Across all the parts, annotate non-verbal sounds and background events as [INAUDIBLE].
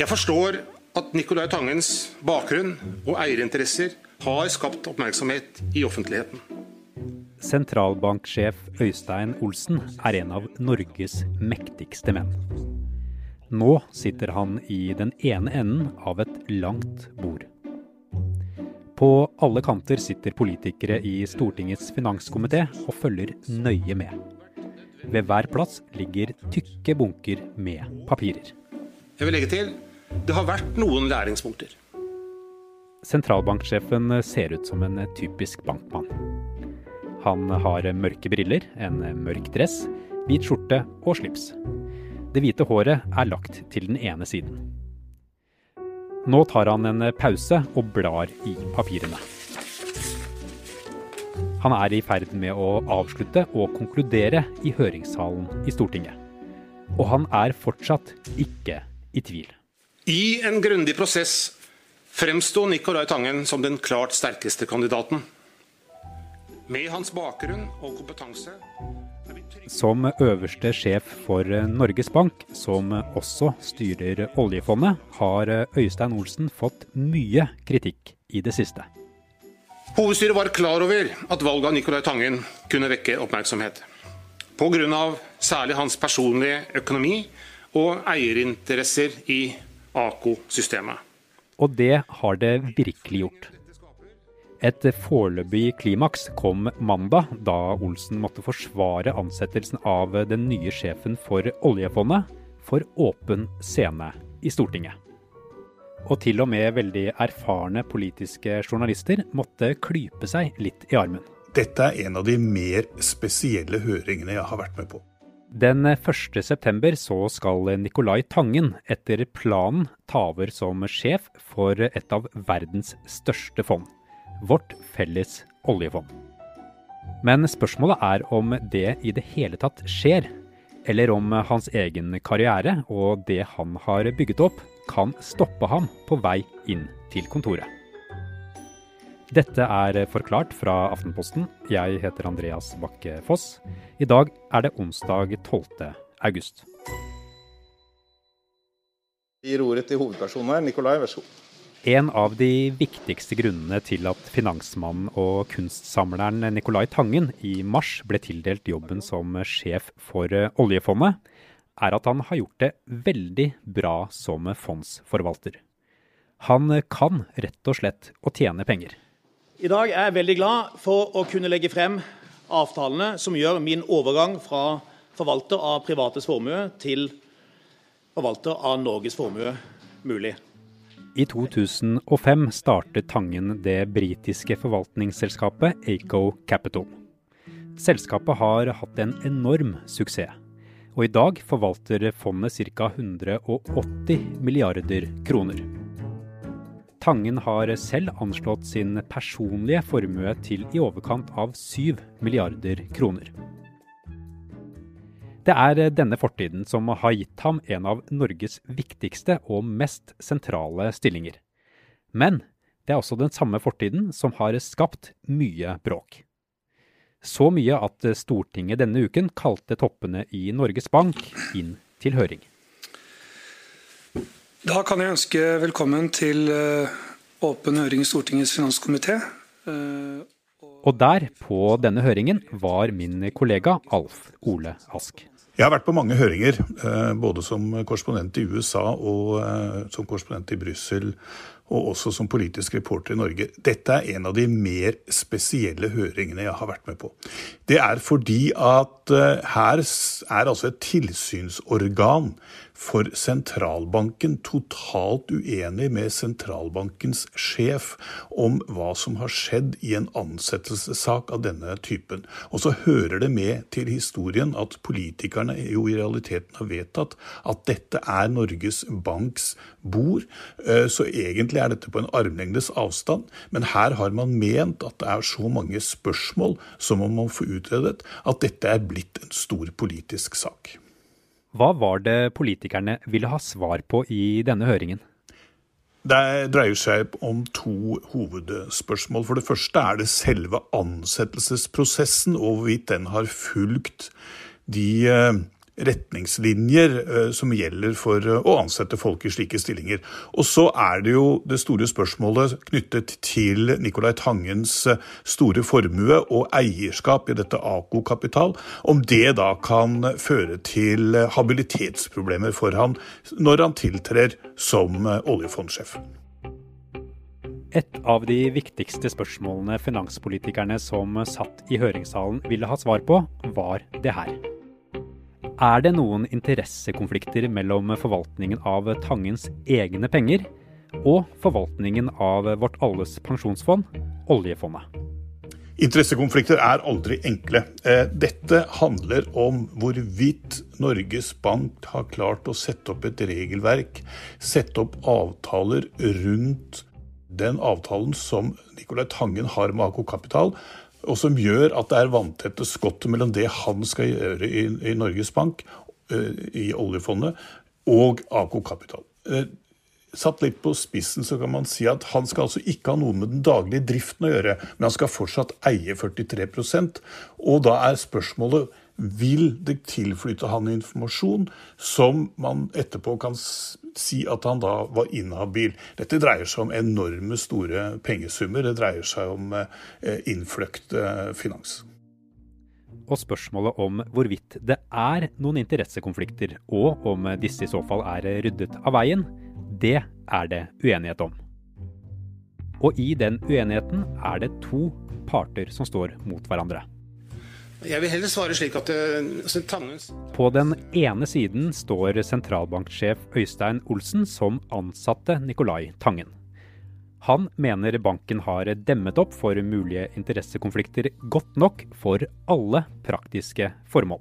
Jeg forstår at Nicolai Tangens bakgrunn og eierinteresser har skapt oppmerksomhet i offentligheten. Sentralbanksjef Øystein Olsen er en av Norges mektigste menn. Nå sitter han i den ene enden av et langt bord. På alle kanter sitter politikere i Stortingets finanskomité og følger nøye med. Ved hver plass ligger tykke bunker med papirer. Jeg vil legge til det har vært noen læringspunkter. Sentralbanksjefen ser ut som en typisk bankmann. Han har mørke briller, en mørk dress, hvit skjorte og slips. Det hvite håret er lagt til den ene siden. Nå tar han en pause og blar i papirene. Han er i ferd med å avslutte og konkludere i høringssalen i Stortinget. Og han er fortsatt ikke i tvil. I en grundig prosess fremsto Nicolai Tangen som den klart sterkeste kandidaten. Med hans bakgrunn og kompetanse Som øverste sjef for Norges Bank, som også styrer oljefondet, har Øystein Olsen fått mye kritikk i det siste. Hovedstyret var klar over at valget av Nicolai Tangen kunne vekke oppmerksomhet. Pga. særlig hans personlige økonomi og eierinteresser i AKO-systemet. Og det har det virkelig gjort. Et foreløpig klimaks kom mandag, da Olsen måtte forsvare ansettelsen av den nye sjefen for oljefondet for åpen scene i Stortinget. Og til og med veldig erfarne politiske journalister måtte klype seg litt i armen. Dette er en av de mer spesielle høringene jeg har vært med på. Den 1.9 så skal Nicolai Tangen etter planen ta over som sjef for et av verdens største fond vårt felles oljefond. Men spørsmålet er om det i det hele tatt skjer, eller om hans egen karriere og det han har bygget opp, kan stoppe ham på vei inn til kontoret. Dette er Forklart fra Aftenposten. Jeg heter Andreas Bakke Foss. I dag er det onsdag 12. august. Vi gir ordet til hovedpersonen her. Nikolai, vær så god. En av de viktigste grunnene til at finansmannen og kunstsamleren Nicolai Tangen i mars ble tildelt jobben som sjef for oljefondet, er at han har gjort det veldig bra som fondsforvalter. Han kan rett og slett å tjene penger. I dag er jeg veldig glad for å kunne legge frem avtalene som gjør min overgang fra forvalter av privates formue til forvalter av Norges formue mulig. I 2005 startet Tangen det britiske forvaltningsselskapet Aco Capital. Selskapet har hatt en enorm suksess, og i dag forvalter fondet ca. 180 milliarder kroner. Tangen har selv anslått sin personlige formue til i overkant av 7 milliarder kroner. Det er denne fortiden som har gitt ham en av Norges viktigste og mest sentrale stillinger. Men det er også den samme fortiden som har skapt mye bråk. Så mye at Stortinget denne uken kalte toppene i Norges Bank inn til høring. Da kan jeg ønske velkommen til eh, åpen høring i Stortingets finanskomité. Eh, og der, på denne høringen, var min kollega Alf Ole Ask. Jeg har vært på mange høringer, eh, både som korrespondent i USA og som korrespondent i Brussel, og også som politisk reporter i Norge. Dette er en av de mer spesielle høringene jeg har vært med på. Det er fordi at eh, her er altså et tilsynsorgan for sentralbanken totalt uenig med sentralbankens sjef om hva som har skjedd i en ansettelsessak av denne typen. Og så hører det med til historien at politikerne jo i realiteten har vedtatt at dette er Norges Banks bord. Eh, så egentlig er dette på en armlengdes avstand, men her har man ment at det er så mange spørsmål som man må få utredet, at dette er blitt en stor politisk sak. Hva var det politikerne ville ha svar på i denne høringen? Det dreier seg om to hovedspørsmål. For det første er det selve ansettelsesprosessen, og hvorvidt den har fulgt de eh, retningslinjer eh, som gjelder for eh, å ansette folk i slike stillinger. Og så er det jo det store spørsmålet knyttet til Nicolai Tangens eh, store formue og eierskap i dette AKO Kapital, om det da kan føre til habilitetsproblemer for han når han tiltrer som oljefondsjef. Et av de viktigste spørsmålene finanspolitikerne som satt i høringssalen ville ha svar på, var det her. Er det noen interessekonflikter mellom forvaltningen av Tangens egne penger og forvaltningen av vårt alles pensjonsfond, oljefondet? Interessekonflikter er aldri enkle. Eh, dette handler om hvorvidt Norges Bank har klart å sette opp et regelverk, sette opp avtaler rundt den avtalen som Nicolai Tangen har med AK Kapital, og som gjør at det er vanntette skott mellom det han skal gjøre i, i Norges Bank, uh, i oljefondet, og AK Kapital. Uh, satt litt på spissen så kan man si at han skal altså ikke ha noe med den daglige driften å gjøre, men han skal fortsatt eie 43% og da er spørsmålet vil det tilflyte han informasjon som man etterpå kan si at han da var inhabil. Dette dreier seg om enorme store pengesummer. Det dreier seg om eh, innfløkt eh, finans. Og spørsmålet om hvorvidt det er noen interessekonflikter, og om disse i så fall er ryddet av veien, det er det uenighet om. Og i den uenigheten er det to parter som står mot hverandre. Jeg vil heller svare slik at eh, altså, På den ene siden står sentralbanksjef Øystein Olsen som ansatte Nicolai Tangen. Han mener banken har demmet opp for mulige interessekonflikter godt nok for alle praktiske formål.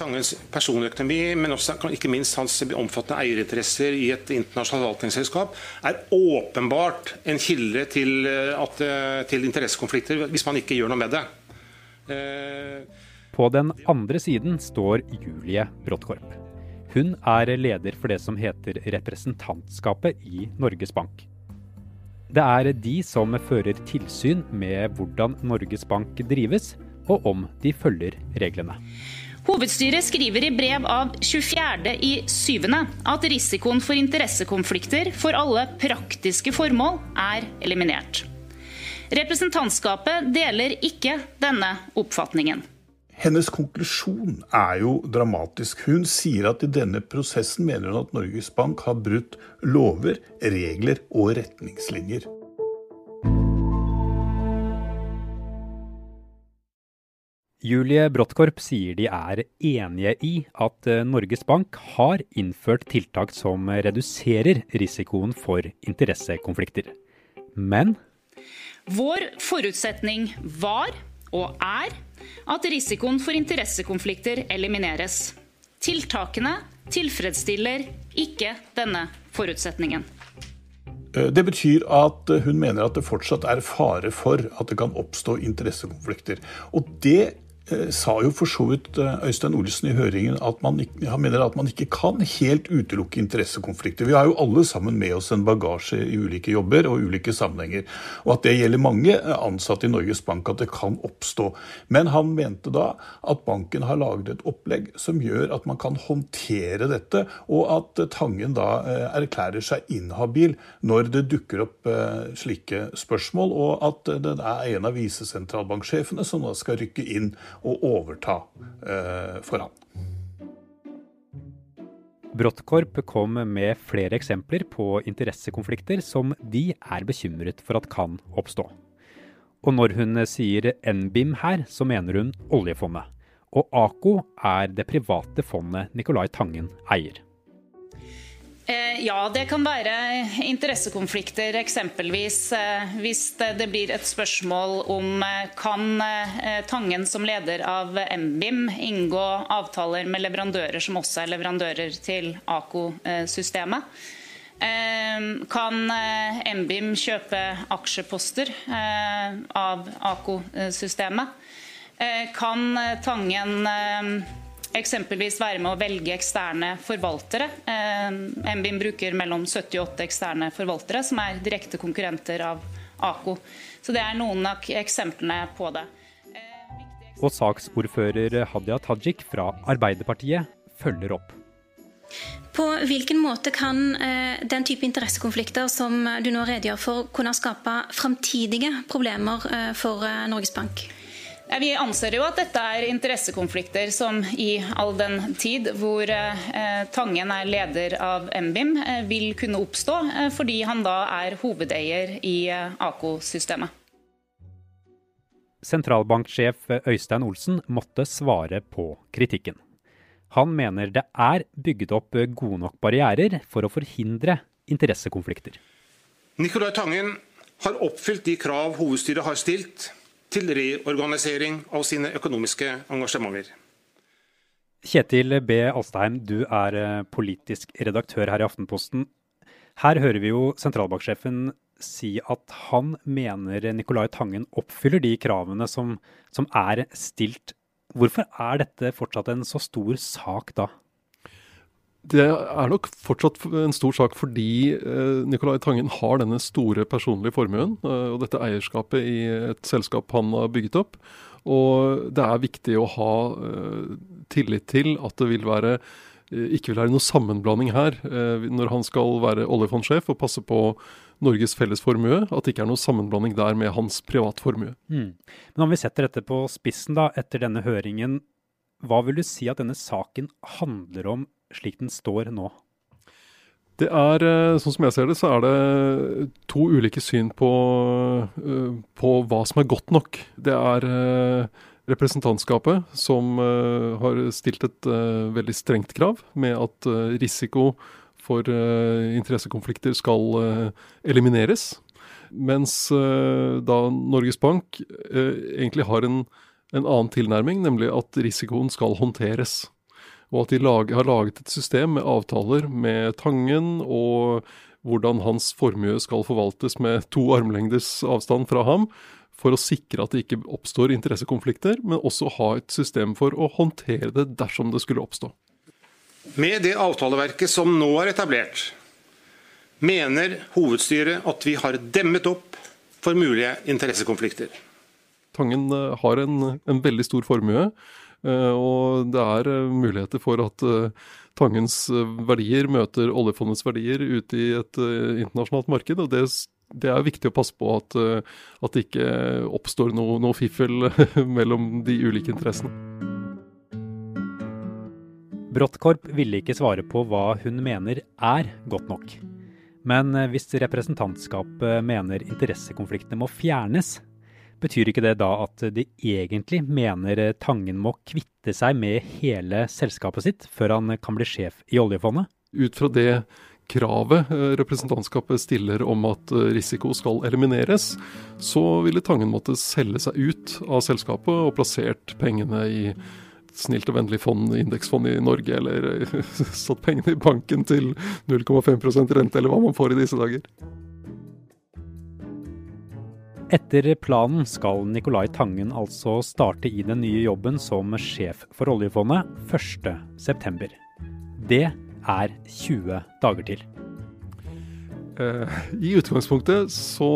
Tangens personøkonomi, men også ikke minst hans omfattende eierinteresser i et internasjonalt forvaltningsselskap, er åpenbart en kilde til, eh, eh, til interessekonflikter hvis man ikke gjør noe med det. På den andre siden står Julie Bråttkorp. Hun er leder for det som heter representantskapet i Norges Bank. Det er de som fører tilsyn med hvordan Norges Bank drives, og om de følger reglene. Hovedstyret skriver i brev av 24.7. at risikoen for interessekonflikter for alle praktiske formål er eliminert. Representantskapet deler ikke denne oppfatningen. Hennes konklusjon er jo dramatisk. Hun sier at i denne prosessen mener hun at Norges Bank har brutt lover, regler og retningslinjer. Julie Bråttkorp sier de er enige i at eh, Norges Bank har innført tiltak som reduserer risikoen for interessekonflikter. Men Vår forutsetning var og er at risikoen for interessekonflikter elimineres. Tiltakene tilfredsstiller ikke denne forutsetningen. Eh, det betyr at hun mener at det fortsatt er fare for at det kan oppstå interessekonflikter. Og det Eh, sa jo for så vidt eh, Øystein Olsen i høringen at man, han mener at man ikke kan helt utelukke interessekonflikter. Vi har jo alle sammen med oss en bagasje i ulike jobber og ulike sammenhenger. Og at det gjelder mange eh, ansatte i Norges Bank, at det kan oppstå. Men han mente da at banken har laget et opplegg som gjør at man kan håndtere dette, og at Tangen da erklærer seg inhabil når det dukker opp slike spørsmål, og at det er en av visesentralbanksjefene som da skal rykke inn å overta eh, for han. Bråttkorp kom med flere eksempler på interessekonflikter som de er bekymret for at kan oppstå. Og når hun sier NBIM her, så mener hun oljefondet. Og AKO er det private fondet Nicolai Tangen eier. Eh, ja, det kan være interessekonflikter, eksempelvis eh, hvis det blir et spørsmål om eh, kan Tangen som leder av MBIM inngå avtaler med leverandører som også er leverandører til AKO-systemet. Kan MBIM kjøpe aksjeposter av AKO-systemet? Kan Tangen Eksempelvis være med å velge eksterne forvaltere. Eh, MBIM bruker mellom 78 eksterne forvaltere, som er direkte konkurrenter av AKO. Så det er noen av eksemplene på det. Og saksordfører Hadia Tajik fra Arbeiderpartiet følger opp. På hvilken måte kan eh, den type interessekonflikter som du nå redegjør for, kunne skape framtidige problemer eh, for eh, Norges Bank? Vi anser jo at dette er interessekonflikter som i all den tid hvor eh, Tangen er leder av MBIM, eh, vil kunne oppstå, eh, fordi han da er hovedeier i AKO-systemet. Sentralbanksjef Øystein Olsen måtte svare på kritikken. Han mener det er bygget opp gode nok barrierer for å forhindre interessekonflikter. Nicolai Tangen har oppfylt de krav hovedstyret har stilt til reorganisering av sine økonomiske engasjementer. Kjetil B. Alstheim, du er eh, politisk redaktør her i Aftenposten. Her hører vi jo sentralbanksjefen si at han mener Nicolai Tangen oppfyller de kravene som, som er stilt. Hvorfor er dette fortsatt en så stor sak da? Det er nok fortsatt en stor sak fordi eh, Nicolai Tangen har denne store personlige formuen eh, og dette eierskapet i et selskap han har bygget opp. Og det er viktig å ha eh, tillit til at det vil være, ikke vil være noe sammenblanding her når han skal være oljefondsjef og passe på Norges felles formue, at det ikke er noe sammenblanding der med hans privatformue. Mm. Men om vi setter dette på spissen da, etter denne høringen, hva vil du si at denne saken handler om slik den står nå? Det er, eh, sånn som jeg ser det, så er det to ulike syn på, eh, på hva som er godt nok. Det er eh, representantskapet som har stilt et veldig strengt krav med at risiko for interessekonflikter skal elimineres. Mens da Norges Bank egentlig har en, en annen tilnærming, nemlig at risikoen skal håndteres. Og at de lag, har laget et system med avtaler med Tangen, og hvordan hans formue skal forvaltes med to armlengdes avstand fra ham, for å sikre at det ikke oppstår interessekonflikter, men også ha et system for å håndtere det dersom det skulle oppstå. Med det avtaleverket som nå er etablert, mener hovedstyret at vi har demmet opp for mulige interessekonflikter. Tangen eh, har en, en veldig stor formue. Eh, og det er eh, muligheter for at eh, Tangens verdier møter oljefondets verdier ute i et internasjonalt marked. og det, det er viktig å passe på at, at det ikke oppstår noe, noe fiffel [LAUGHS] mellom de ulike interessene. Bråttkorp ville ikke svare på hva hun mener er godt nok. Men hvis representantskapet mener interessekonfliktene må fjernes, Betyr ikke det da at de egentlig mener Tangen må kvitte seg med hele selskapet sitt før han kan bli sjef i oljefondet? Ut fra det kravet eh, representantskapet stiller om at eh, risiko skal elimineres, så ville Tangen måtte selge seg ut av selskapet og plassert pengene i snilt og vennlig fond, indeksfond i Norge, eller [LAUGHS] satt pengene i banken til 0,5% rente, eller hva man får i disse dager. Etter planen skal Nicolai Tangen altså starte i den nye jobben som sjef for oljefondet 1.9. Det er 20 dager til. Eh, I utgangspunktet så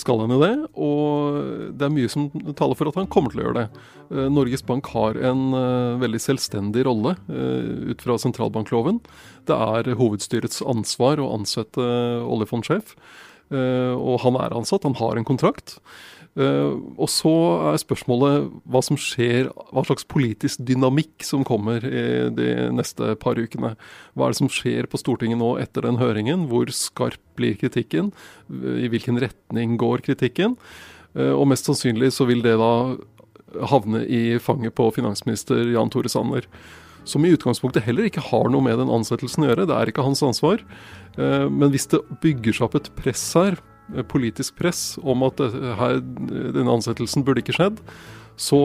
skal han jo det, og det er mye som taler for at han kommer til å gjøre det. Eh, Norges Bank har en eh, veldig selvstendig rolle ut fra sentralbankloven. Det er hovedstyrets ansvar å ansette oljefondsjef. Eh, og han er ansatt, han har en kontrakt. Uh, og så er spørsmålet hva som skjer, hva slags politisk dynamikk som kommer de neste par ukene. Hva er det som skjer på Stortinget nå etter den høringen? Hvor skarp blir kritikken? I hvilken retning går kritikken? Uh, og mest sannsynlig så vil det da havne i fanget på finansminister Jan Tore Sanner som i utgangspunktet heller ikke har noe med den ansettelsen å gjøre. Det er ikke hans ansvar. Eh, men hvis det bygger seg opp et press her, eh, politisk press, om at her, denne ansettelsen burde ikke skjedd, så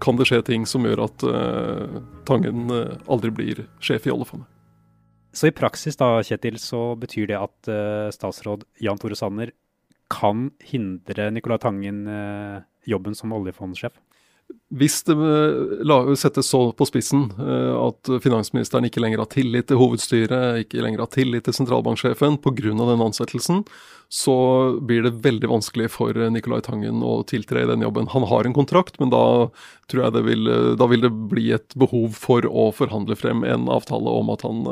kan det skje ting som gjør at Tangen aldri blir sjef i oljefondet. Så i praksis da, Kjetil, så betyr det at statsråd Jan Tore Sanner kan hindre Nicolai Tangen jobben som oljefondsjef? Hvis det settes så på spissen at finansministeren ikke lenger har tillit til hovedstyret, ikke lenger har tillit til sentralbanksjefen pga. den ansettelsen, så blir det veldig vanskelig for Nicolai Tangen å tiltre i den jobben. Han har en kontrakt, men da tror jeg det vil, da vil det bli et behov for å forhandle frem en avtale om at han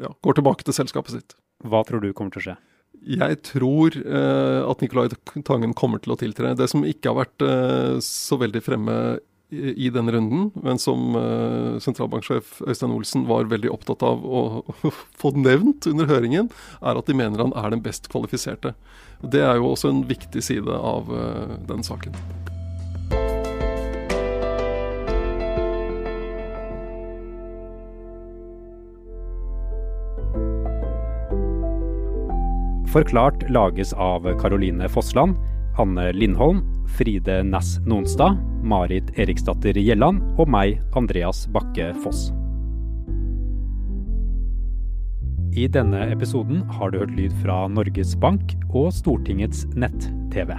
ja, går tilbake til selskapet sitt. Hva tror du kommer til å skje? Jeg tror eh, at Nicolai Tangen kommer til å tiltre. Det som ikke har vært eh, så veldig fremme i, i denne runden, men som eh, sentralbanksjef Øystein Olsen var veldig opptatt av å, å [LAUGHS] få nevnt under høringen, er at de mener han er den best kvalifiserte. Det er jo også en viktig side av eh, den saken. Forklart lages av Caroline Fossland, Anne Lindholm, Fride Næss Nonstad, Marit Eriksdatter Gjelland og meg, Andreas Bakke Foss. I denne episoden har du hørt lyd fra Norges Bank og Stortingets nett-TV.